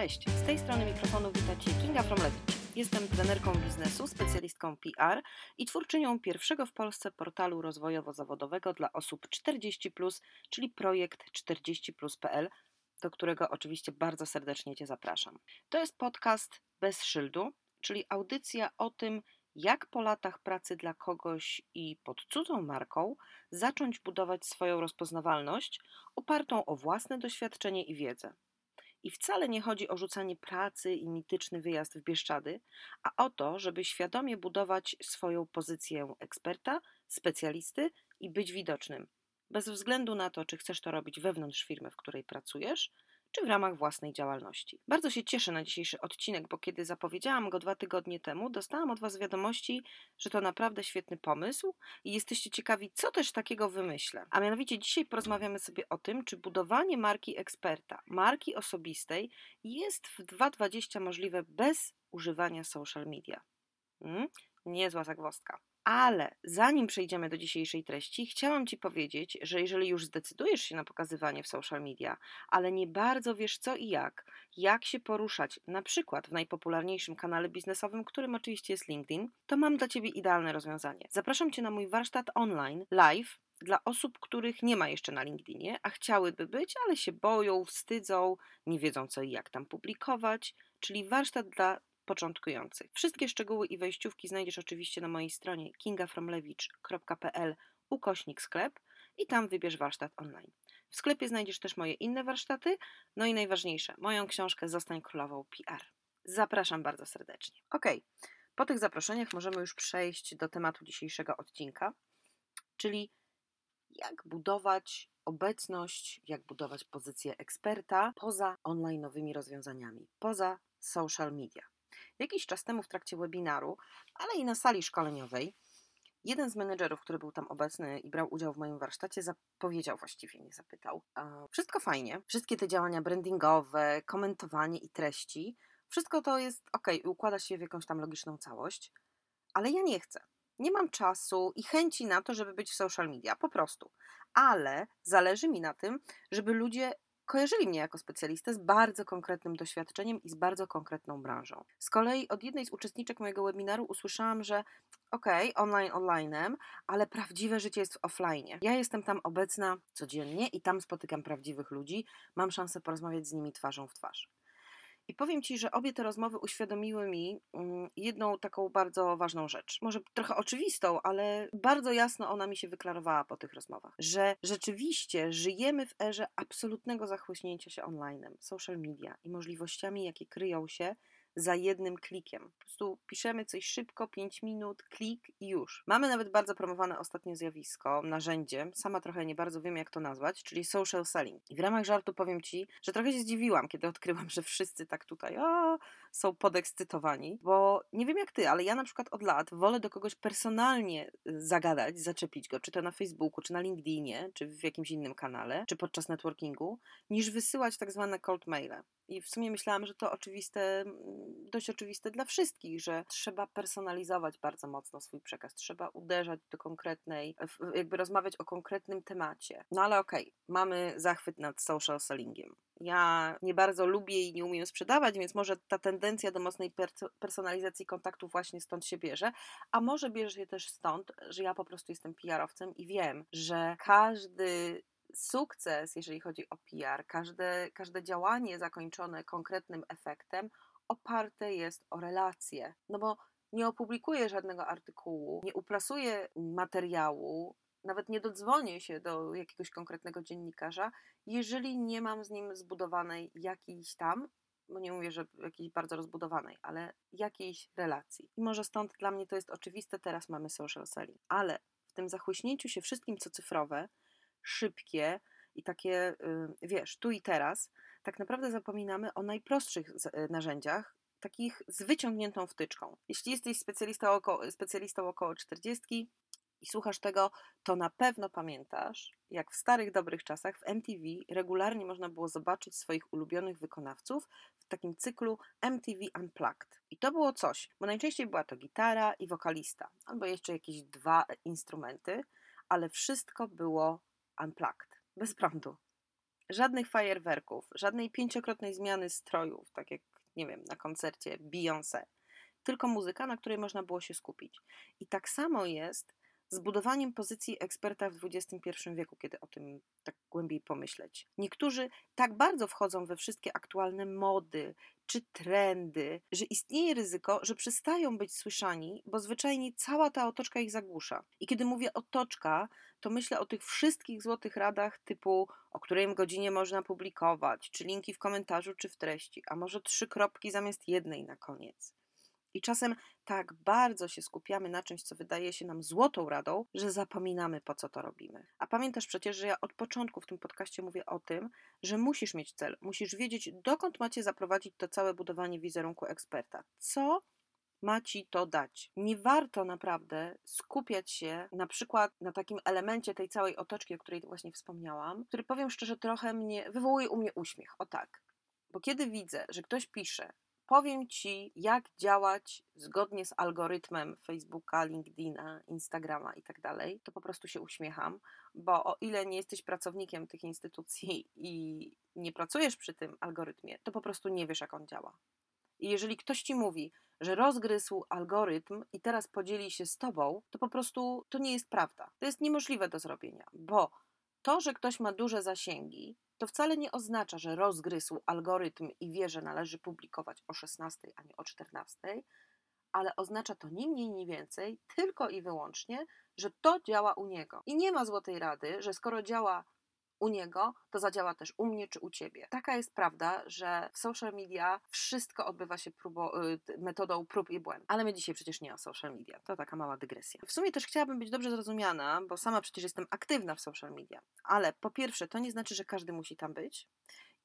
Cześć, z tej strony mikrofonu wita Cię Kinga Fromlewicz. Jestem trenerką biznesu, specjalistką PR i twórczynią pierwszego w Polsce portalu rozwojowo-zawodowego dla osób 40+, czyli projekt 40plus.pl, do którego oczywiście bardzo serdecznie Cię zapraszam. To jest podcast bez szyldu, czyli audycja o tym, jak po latach pracy dla kogoś i pod cudzą marką zacząć budować swoją rozpoznawalność opartą o własne doświadczenie i wiedzę. I wcale nie chodzi o rzucanie pracy i mityczny wyjazd w Bieszczady, a o to, żeby świadomie budować swoją pozycję eksperta, specjalisty i być widocznym. Bez względu na to, czy chcesz to robić wewnątrz firmy, w której pracujesz, czy w ramach własnej działalności. Bardzo się cieszę na dzisiejszy odcinek, bo kiedy zapowiedziałam go dwa tygodnie temu, dostałam od Was wiadomości, że to naprawdę świetny pomysł i jesteście ciekawi, co też takiego wymyślę. A mianowicie dzisiaj porozmawiamy sobie o tym, czy budowanie marki eksperta, marki osobistej jest w 2020 możliwe bez używania social media. Hmm? Niezła zagwozdka. Ale zanim przejdziemy do dzisiejszej treści, chciałam Ci powiedzieć, że jeżeli już zdecydujesz się na pokazywanie w social media, ale nie bardzo wiesz co i jak, jak się poruszać, na przykład w najpopularniejszym kanale biznesowym, którym oczywiście jest LinkedIn, to mam dla Ciebie idealne rozwiązanie. Zapraszam Cię na mój warsztat online, live, dla osób, których nie ma jeszcze na LinkedInie, a chciałyby być, ale się boją, wstydzą, nie wiedzą co i jak tam publikować, czyli warsztat dla początkujących. Wszystkie szczegóły i wejściówki znajdziesz oczywiście na mojej stronie kingafromlewicz.pl ukośnik sklep i tam wybierz warsztat online. W sklepie znajdziesz też moje inne warsztaty, no i najważniejsze, moją książkę Zostań królową PR. Zapraszam bardzo serdecznie. Ok, po tych zaproszeniach możemy już przejść do tematu dzisiejszego odcinka, czyli jak budować obecność, jak budować pozycję eksperta poza online nowymi rozwiązaniami, poza social media. Jakiś czas temu w trakcie webinaru, ale i na sali szkoleniowej, jeden z menedżerów, który był tam obecny i brał udział w moim warsztacie, zapowiedział właściwie, nie zapytał. Wszystko fajnie, wszystkie te działania brandingowe, komentowanie i treści, wszystko to jest ok, układa się w jakąś tam logiczną całość, ale ja nie chcę. Nie mam czasu i chęci na to, żeby być w social media, po prostu. Ale zależy mi na tym, żeby ludzie kojarzyli mnie jako specjalistę z bardzo konkretnym doświadczeniem i z bardzo konkretną branżą. Z kolei od jednej z uczestniczek mojego webinaru usłyszałam, że okej, okay, online ale prawdziwe życie jest w offline. Ja jestem tam obecna codziennie i tam spotykam prawdziwych ludzi, mam szansę porozmawiać z nimi twarzą w twarz. I powiem Ci, że obie te rozmowy uświadomiły mi mm, jedną taką bardzo ważną rzecz. Może trochę oczywistą, ale bardzo jasno ona mi się wyklarowała po tych rozmowach, że rzeczywiście żyjemy w erze absolutnego zachłyśnięcia się online, social media i możliwościami, jakie kryją się za jednym klikiem. Po prostu piszemy coś szybko, 5 minut, klik i już. Mamy nawet bardzo promowane ostatnie zjawisko, narzędzie, sama trochę nie bardzo wiem jak to nazwać, czyli social selling. I w ramach żartu powiem Ci, że trochę się zdziwiłam, kiedy odkryłam, że wszyscy tak tutaj o, są podekscytowani, bo nie wiem jak Ty, ale ja na przykład od lat wolę do kogoś personalnie y, zagadać, zaczepić go, czy to na Facebooku, czy na LinkedInie, czy w jakimś innym kanale, czy podczas networkingu, niż wysyłać tak zwane cold maile. I w sumie myślałam, że to oczywiste, mm, dość oczywiste dla wszystkich, że trzeba personalizować bardzo mocno swój przekaz, trzeba uderzać do konkretnej, jakby rozmawiać o konkretnym temacie. No ale okej, okay, mamy zachwyt nad social sellingiem. Ja nie bardzo lubię i nie umiem sprzedawać, więc może ta tendencja do mocnej personalizacji kontaktu właśnie stąd się bierze, a może bierze się też stąd, że ja po prostu jestem PR-owcem i wiem, że każdy sukces, jeżeli chodzi o PR, każde, każde działanie zakończone konkretnym efektem oparte jest o relacje. No bo nie opublikuję żadnego artykułu, nie uprasuję materiału, nawet nie dodzwonię się do jakiegoś konkretnego dziennikarza, jeżeli nie mam z nim zbudowanej jakiejś tam, bo nie mówię, że jakiejś bardzo rozbudowanej, ale jakiejś relacji. I może stąd dla mnie to jest oczywiste, teraz mamy social selling, ale w tym zachłyśnięciu się wszystkim, co cyfrowe, szybkie i takie, y, wiesz, tu i teraz, tak naprawdę zapominamy o najprostszych y, narzędziach, takich z wyciągniętą wtyczką. Jeśli jesteś specjalistą około, specjalistą około 40 i słuchasz tego, to na pewno pamiętasz, jak w starych dobrych czasach w MTV regularnie można było zobaczyć swoich ulubionych wykonawców w takim cyklu MTV Unplugged. I to było coś, bo najczęściej była to gitara i wokalista, albo jeszcze jakieś dwa instrumenty, ale wszystko było unplugged, bez prądu. Żadnych fajerwerków, żadnej pięciokrotnej zmiany strojów, tak jak, nie wiem, na koncercie Beyoncé. Tylko muzyka, na której można było się skupić. I tak samo jest z budowaniem pozycji eksperta w XXI wieku, kiedy o tym tak głębiej pomyśleć. Niektórzy tak bardzo wchodzą we wszystkie aktualne mody czy trendy, że istnieje ryzyko, że przestają być słyszani, bo zwyczajnie cała ta otoczka ich zagłusza. I kiedy mówię otoczka, to myślę o tych wszystkich złotych radach typu o której godzinie można publikować, czy linki w komentarzu, czy w treści, a może trzy kropki zamiast jednej na koniec. I czasem tak bardzo się skupiamy na czymś, co wydaje się nam złotą radą, że zapominamy, po co to robimy. A pamiętasz przecież, że ja od początku w tym podcaście mówię o tym, że musisz mieć cel, musisz wiedzieć, dokąd macie zaprowadzić to całe budowanie wizerunku eksperta. Co ma ci to dać. Nie warto naprawdę skupiać się na przykład na takim elemencie tej całej otoczki, o której właśnie wspomniałam, który powiem szczerze, trochę mnie wywołuje u mnie uśmiech. O tak. Bo kiedy widzę, że ktoś pisze, powiem Ci, jak działać zgodnie z algorytmem Facebooka, LinkedIna, Instagrama i tak dalej, to po prostu się uśmiecham, bo o ile nie jesteś pracownikiem tych instytucji i nie pracujesz przy tym algorytmie, to po prostu nie wiesz, jak on działa. I jeżeli ktoś ci mówi, że rozgryzł algorytm i teraz podzieli się z tobą, to po prostu to nie jest prawda. To jest niemożliwe do zrobienia, bo to, że ktoś ma duże zasięgi, to wcale nie oznacza, że rozgryzł algorytm i wie, że należy publikować o 16, a nie o 14, ale oznacza to ni mniej, ni więcej, tylko i wyłącznie, że to działa u niego. I nie ma złotej rady, że skoro działa u niego, to zadziała też u mnie czy u ciebie. Taka jest prawda, że w social media wszystko odbywa się próbo, y, metodą prób i błędów. Ale my dzisiaj przecież nie o social media. To taka mała dygresja. W sumie też chciałabym być dobrze zrozumiana, bo sama przecież jestem aktywna w social media. Ale po pierwsze, to nie znaczy, że każdy musi tam być.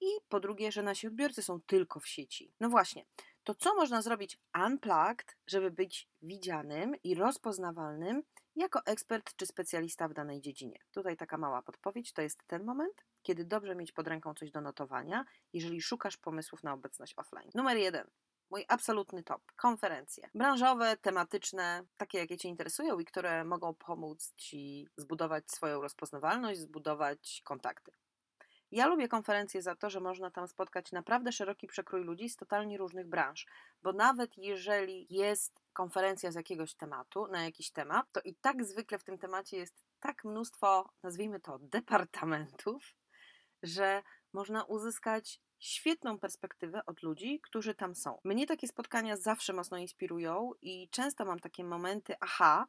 I po drugie, że nasi odbiorcy są tylko w sieci. No właśnie, to co można zrobić unplugged, żeby być widzianym i rozpoznawalnym jako ekspert czy specjalista w danej dziedzinie. Tutaj taka mała podpowiedź, to jest ten moment, kiedy dobrze mieć pod ręką coś do notowania, jeżeli szukasz pomysłów na obecność offline. Numer jeden. Mój absolutny top. Konferencje. Branżowe, tematyczne, takie jakie Cię interesują i które mogą pomóc Ci zbudować swoją rozpoznawalność, zbudować kontakty. Ja lubię konferencje za to, że można tam spotkać naprawdę szeroki przekrój ludzi z totalnie różnych branż, bo nawet jeżeli jest konferencja z jakiegoś tematu, na jakiś temat, to i tak zwykle w tym temacie jest tak mnóstwo, nazwijmy to, departamentów, że można uzyskać świetną perspektywę od ludzi, którzy tam są. Mnie takie spotkania zawsze mocno inspirują i często mam takie momenty aha,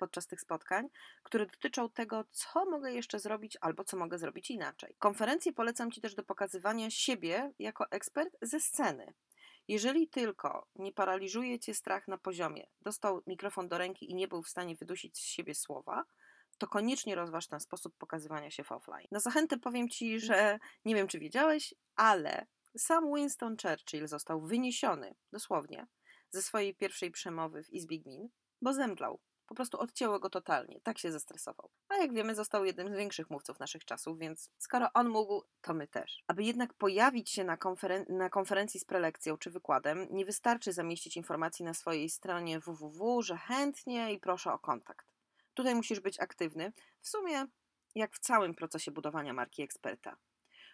podczas tych spotkań, które dotyczą tego, co mogę jeszcze zrobić albo co mogę zrobić inaczej. Konferencje polecam Ci też do pokazywania siebie jako ekspert ze sceny. Jeżeli tylko nie paraliżuje Cię strach na poziomie, dostał mikrofon do ręki i nie był w stanie wydusić z siebie słowa, to koniecznie rozważ ten sposób pokazywania się w offline. Na zachętę powiem Ci, że nie wiem, czy wiedziałeś, ale sam Winston Churchill został wyniesiony, dosłownie, ze swojej pierwszej przemowy w Izbie Gmin, bo zemdlał. Po prostu odcięło go totalnie, tak się zestresował. A jak wiemy, został jednym z większych mówców naszych czasów, więc skoro on mógł, to my też. Aby jednak pojawić się na, konferen na konferencji z prelekcją czy wykładem, nie wystarczy zamieścić informacji na swojej stronie www, że chętnie i proszę o kontakt. Tutaj musisz być aktywny, w sumie jak w całym procesie budowania marki eksperta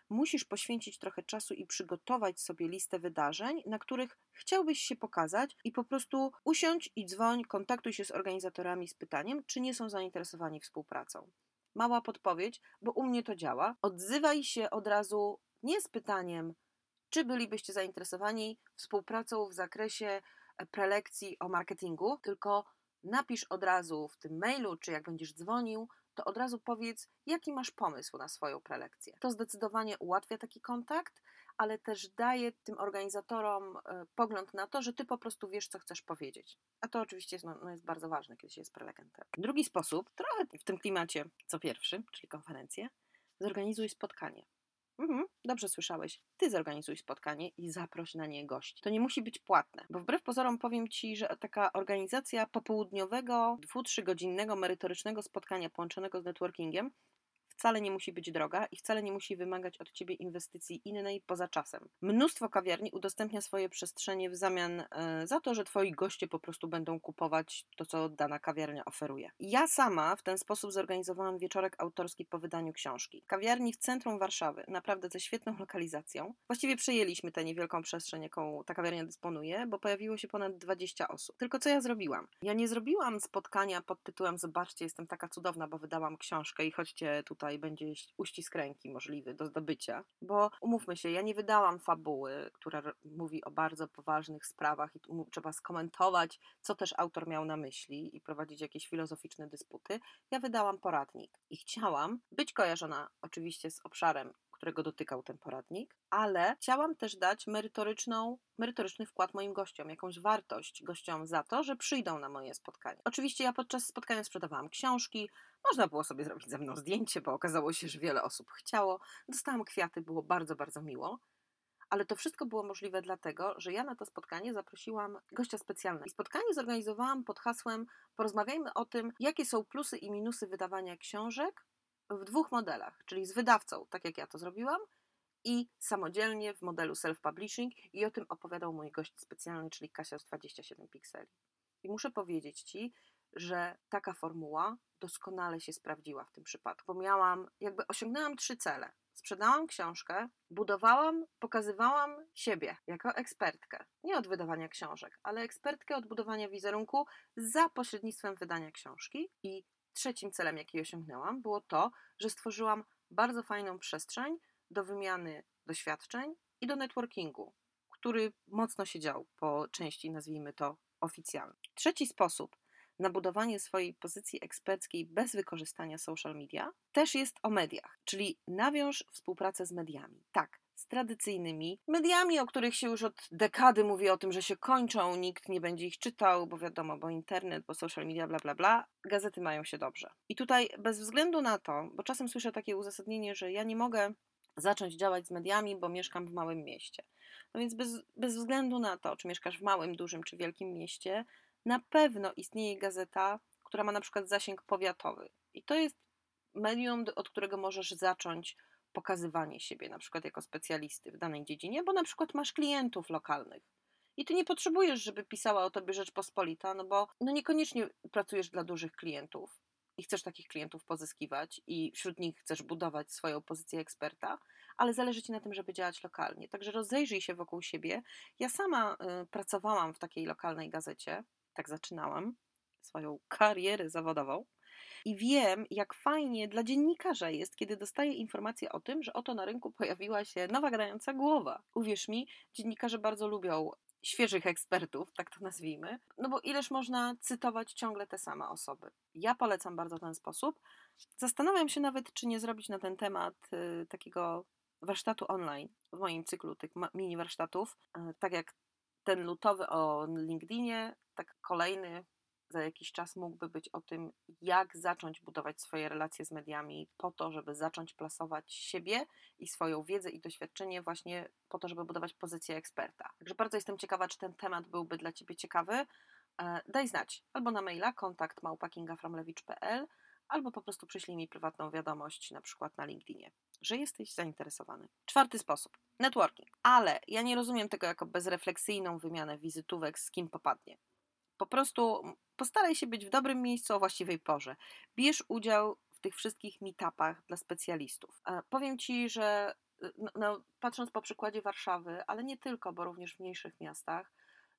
musisz poświęcić trochę czasu i przygotować sobie listę wydarzeń, na których chciałbyś się pokazać i po prostu usiądź i dzwoń, kontaktuj się z organizatorami z pytaniem, czy nie są zainteresowani współpracą. Mała podpowiedź, bo u mnie to działa. Odzywaj się od razu nie z pytaniem, czy bylibyście zainteresowani współpracą w zakresie e, prelekcji o marketingu, tylko napisz od razu w tym mailu, czy jak będziesz dzwonił, to od razu powiedz, jaki masz pomysł na swoją prelekcję. To zdecydowanie ułatwia taki kontakt, ale też daje tym organizatorom e, pogląd na to, że ty po prostu wiesz, co chcesz powiedzieć. A to oczywiście jest, no, no jest bardzo ważne, kiedy się jest prelegentem. Drugi sposób, trochę w tym klimacie co pierwszy, czyli konferencję, zorganizuj spotkanie. Mhm, dobrze słyszałeś. Ty zorganizuj spotkanie i zaproś na nie gości. To nie musi być płatne, bo wbrew pozorom powiem Ci, że taka organizacja popołudniowego, dwu, trzygodzinnego merytorycznego spotkania połączonego z networkingiem wcale nie musi być droga i wcale nie musi wymagać od ciebie inwestycji innej poza czasem. Mnóstwo kawiarni udostępnia swoje przestrzenie w zamian e, za to, że twoi goście po prostu będą kupować to, co dana kawiarnia oferuje. Ja sama w ten sposób zorganizowałam wieczorek autorski po wydaniu książki. Kawiarni w centrum Warszawy, naprawdę ze świetną lokalizacją. Właściwie przejęliśmy tę niewielką przestrzeń, jaką ta kawiarnia dysponuje, bo pojawiło się ponad 20 osób. Tylko co ja zrobiłam? Ja nie zrobiłam spotkania pod tytułem Zobaczcie, jestem taka cudowna, bo wydałam książkę i chodźcie tutaj, będzie uścisk ręki możliwy do zdobycia. Bo umówmy się, ja nie wydałam fabuły, która mówi o bardzo poważnych sprawach i trzeba skomentować, co też autor miał na myśli i prowadzić jakieś filozoficzne dysputy. Ja wydałam poradnik i chciałam być kojarzona oczywiście z obszarem którego dotykał ten poradnik, ale chciałam też dać merytoryczną, merytoryczny wkład moim gościom, jakąś wartość gościom za to, że przyjdą na moje spotkanie. Oczywiście ja podczas spotkania sprzedawałam książki, można było sobie zrobić ze mną zdjęcie, bo okazało się, że wiele osób chciało. Dostałam kwiaty, było bardzo, bardzo miło. Ale to wszystko było możliwe dlatego, że ja na to spotkanie zaprosiłam gościa specjalnego. Spotkanie zorganizowałam pod hasłem Porozmawiajmy o tym, jakie są plusy i minusy wydawania książek w dwóch modelach, czyli z wydawcą, tak jak ja to zrobiłam, i samodzielnie w modelu self-publishing i o tym opowiadał mój gość specjalny, czyli Kasia z 27 pikseli. I muszę powiedzieć Ci, że taka formuła doskonale się sprawdziła w tym przypadku, miałam, jakby osiągnęłam trzy cele. Sprzedałam książkę, budowałam, pokazywałam siebie jako ekspertkę. Nie od wydawania książek, ale ekspertkę od budowania wizerunku za pośrednictwem wydania książki i trzecim celem, jaki osiągnęłam, było to, że stworzyłam bardzo fajną przestrzeń do wymiany doświadczeń i do networkingu, który mocno się dział po części, nazwijmy to, oficjalnej. Trzeci sposób na budowanie swojej pozycji eksperckiej bez wykorzystania social media też jest o mediach, czyli nawiąż współpracę z mediami. Tak, z tradycyjnymi mediami, o których się już od dekady mówi o tym, że się kończą, nikt nie będzie ich czytał, bo wiadomo, bo internet, bo social media, bla, bla, bla, gazety mają się dobrze. I tutaj bez względu na to, bo czasem słyszę takie uzasadnienie, że ja nie mogę zacząć działać z mediami, bo mieszkam w małym mieście. No więc bez, bez względu na to, czy mieszkasz w małym, dużym czy wielkim mieście, na pewno istnieje gazeta, która ma na przykład zasięg powiatowy. I to jest medium, od którego możesz zacząć pokazywanie siebie, na przykład jako specjalisty w danej dziedzinie, bo na przykład masz klientów lokalnych. I ty nie potrzebujesz, żeby pisała o tobie Rzeczpospolita, no bo no niekoniecznie pracujesz dla dużych klientów i chcesz takich klientów pozyskiwać i wśród nich chcesz budować swoją pozycję eksperta, ale zależy ci na tym, żeby działać lokalnie. Także rozejrzyj się wokół siebie. Ja sama y, pracowałam w takiej lokalnej gazecie, tak zaczynałam swoją karierę zawodową. I wiem, jak fajnie dla dziennikarza jest, kiedy dostaje informację o tym, że oto na rynku pojawiła się nowa grająca głowa. Uwierz mi, dziennikarze bardzo lubią świeżych ekspertów, tak to nazwijmy, no bo ileż można cytować ciągle te same osoby. Ja polecam bardzo ten sposób. Zastanawiam się nawet, czy nie zrobić na ten temat y, takiego warsztatu online w moim cyklu tych mini warsztatów, y, tak jak ten lutowy o LinkedInie, tak kolejny za jakiś czas mógłby być o tym, jak zacząć budować swoje relacje z mediami po to, żeby zacząć plasować siebie i swoją wiedzę i doświadczenie właśnie po to, żeby budować pozycję eksperta. Także bardzo jestem ciekawa, czy ten temat byłby dla Ciebie ciekawy. E, daj znać albo na maila kontakt małpakingafromlewicz.pl albo po prostu przyślij mi prywatną wiadomość na przykład na LinkedInie, że jesteś zainteresowany. Czwarty sposób. Networking. Ale ja nie rozumiem tego jako bezrefleksyjną wymianę wizytówek z kim popadnie. Po prostu postaraj się być w dobrym miejscu o właściwej porze. Bierz udział w tych wszystkich meetupach dla specjalistów. Powiem Ci, że y, no, no, patrząc po przykładzie Warszawy, ale nie tylko, bo również w mniejszych miastach,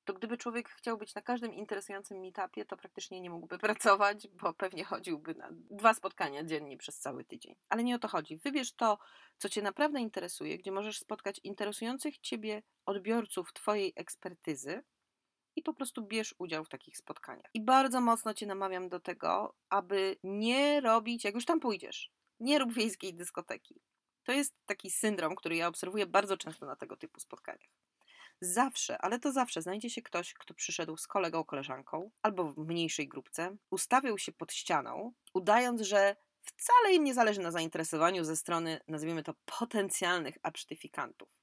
to gdyby człowiek chciał być na każdym interesującym meetupie, to praktycznie nie mógłby pracować, bo pewnie chodziłby na dwa spotkania dziennie przez cały tydzień. Ale nie o to chodzi. Wybierz to, co Cię naprawdę interesuje, gdzie możesz spotkać interesujących Ciebie odbiorców Twojej ekspertyzy, i po prostu bierz udział w takich spotkaniach. I bardzo mocno Cię namawiam do tego, aby nie robić, jak już tam pójdziesz, nie rób wiejskiej dyskoteki. To jest taki syndrom, który ja obserwuję bardzo często na tego typu spotkaniach. Zawsze, ale to zawsze znajdzie się ktoś, kto przyszedł z kolegą, koleżanką albo w mniejszej grupce, ustawił się pod ścianą, udając, że wcale im nie zależy na zainteresowaniu ze strony, nazwijmy to, potencjalnych absztyfikantów.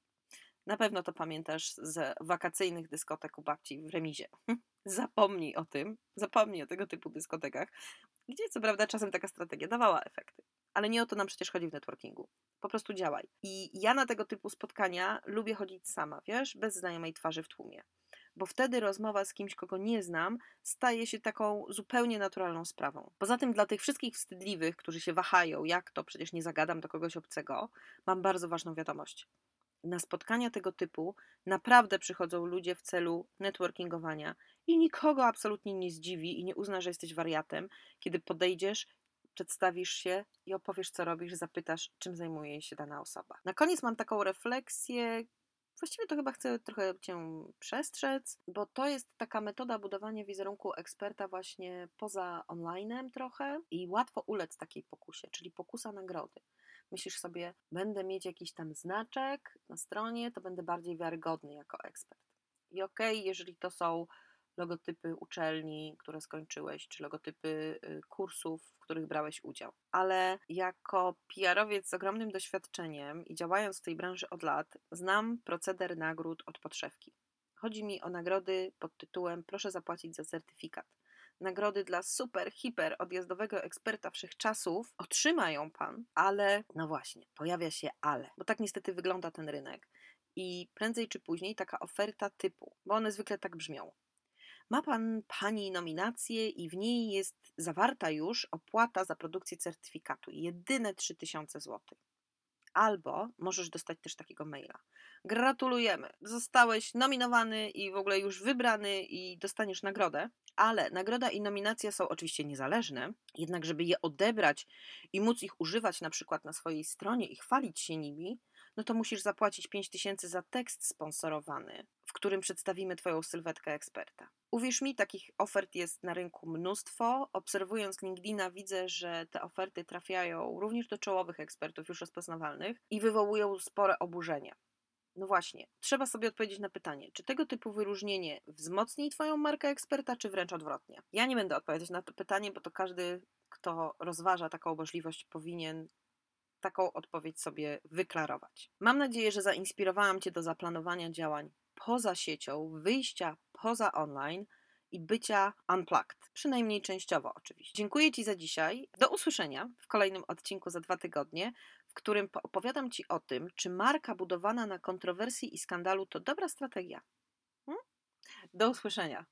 Na pewno to pamiętasz z wakacyjnych dyskotek u babci w remizie. Zapomnij o tym, zapomnij o tego typu dyskotekach, gdzie co prawda czasem taka strategia dawała efekty. Ale nie o to nam przecież chodzi w networkingu. Po prostu działaj. I ja na tego typu spotkania lubię chodzić sama, wiesz, bez znajomej twarzy w tłumie. Bo wtedy rozmowa z kimś, kogo nie znam, staje się taką zupełnie naturalną sprawą. Poza tym, dla tych wszystkich wstydliwych, którzy się wahają, jak to przecież nie zagadam do kogoś obcego, mam bardzo ważną wiadomość. Na spotkania tego typu naprawdę przychodzą ludzie w celu networkingowania i nikogo absolutnie nie zdziwi i nie uzna, że jesteś wariatem, kiedy podejdziesz przedstawisz się i opowiesz, co robisz, zapytasz, czym zajmuje się dana osoba. Na koniec mam taką refleksję, Właściwie to chyba chcę trochę Cię przestrzec, bo to jest taka metoda budowania wizerunku eksperta właśnie poza onlinem trochę i łatwo ulec takiej pokusie, czyli pokusa nagrody. Myślisz sobie, będę mieć jakiś tam znaczek na stronie, to będę bardziej wiarygodny jako ekspert. I okej, okay, jeżeli to są logotypy uczelni, które skończyłeś, czy logotypy y, kursów, w których brałeś udział. Ale jako PR-owiec z ogromnym doświadczeniem i działając w tej branży od lat, znam proceder nagród od podszewki. Chodzi mi o nagrody pod tytułem Proszę zapłacić za certyfikat. Nagrody dla super, hiper odjazdowego eksperta wszechczasów otrzymają pan, ale no właśnie, pojawia się ale, bo tak niestety wygląda ten rynek. I prędzej czy później taka oferta typu, bo one zwykle tak brzmią ma pan pani nominację i w niej jest zawarta już opłata za produkcję certyfikatu, jedyne 3000 zł. Albo możesz dostać też takiego maila. Gratulujemy, zostałeś nominowany i w ogóle już wybrany i dostaniesz nagrodę, ale nagroda i nominacja są oczywiście niezależne, jednak żeby je odebrać i móc ich używać na przykład na swojej stronie i chwalić się nimi, no to musisz zapłacić 5000 za tekst sponsorowany, w którym przedstawimy Twoją sylwetkę eksperta. Uwierz mi, takich ofert jest na rynku mnóstwo. Obserwując LinkedIna, widzę, że te oferty trafiają również do czołowych ekspertów już rozpoznawalnych i wywołują spore oburzenie. No właśnie, trzeba sobie odpowiedzieć na pytanie, czy tego typu wyróżnienie wzmocni Twoją markę eksperta, czy wręcz odwrotnie? Ja nie będę odpowiadać na to pytanie, bo to każdy, kto rozważa taką możliwość, powinien taką odpowiedź sobie wyklarować. Mam nadzieję, że zainspirowałam Cię do zaplanowania działań poza siecią, wyjścia poza online i bycia unplugged, przynajmniej częściowo oczywiście. Dziękuję Ci za dzisiaj. Do usłyszenia w kolejnym odcinku za dwa tygodnie, którym opowiadam Ci o tym, czy marka budowana na kontrowersji i skandalu to dobra strategia. Hmm? Do usłyszenia.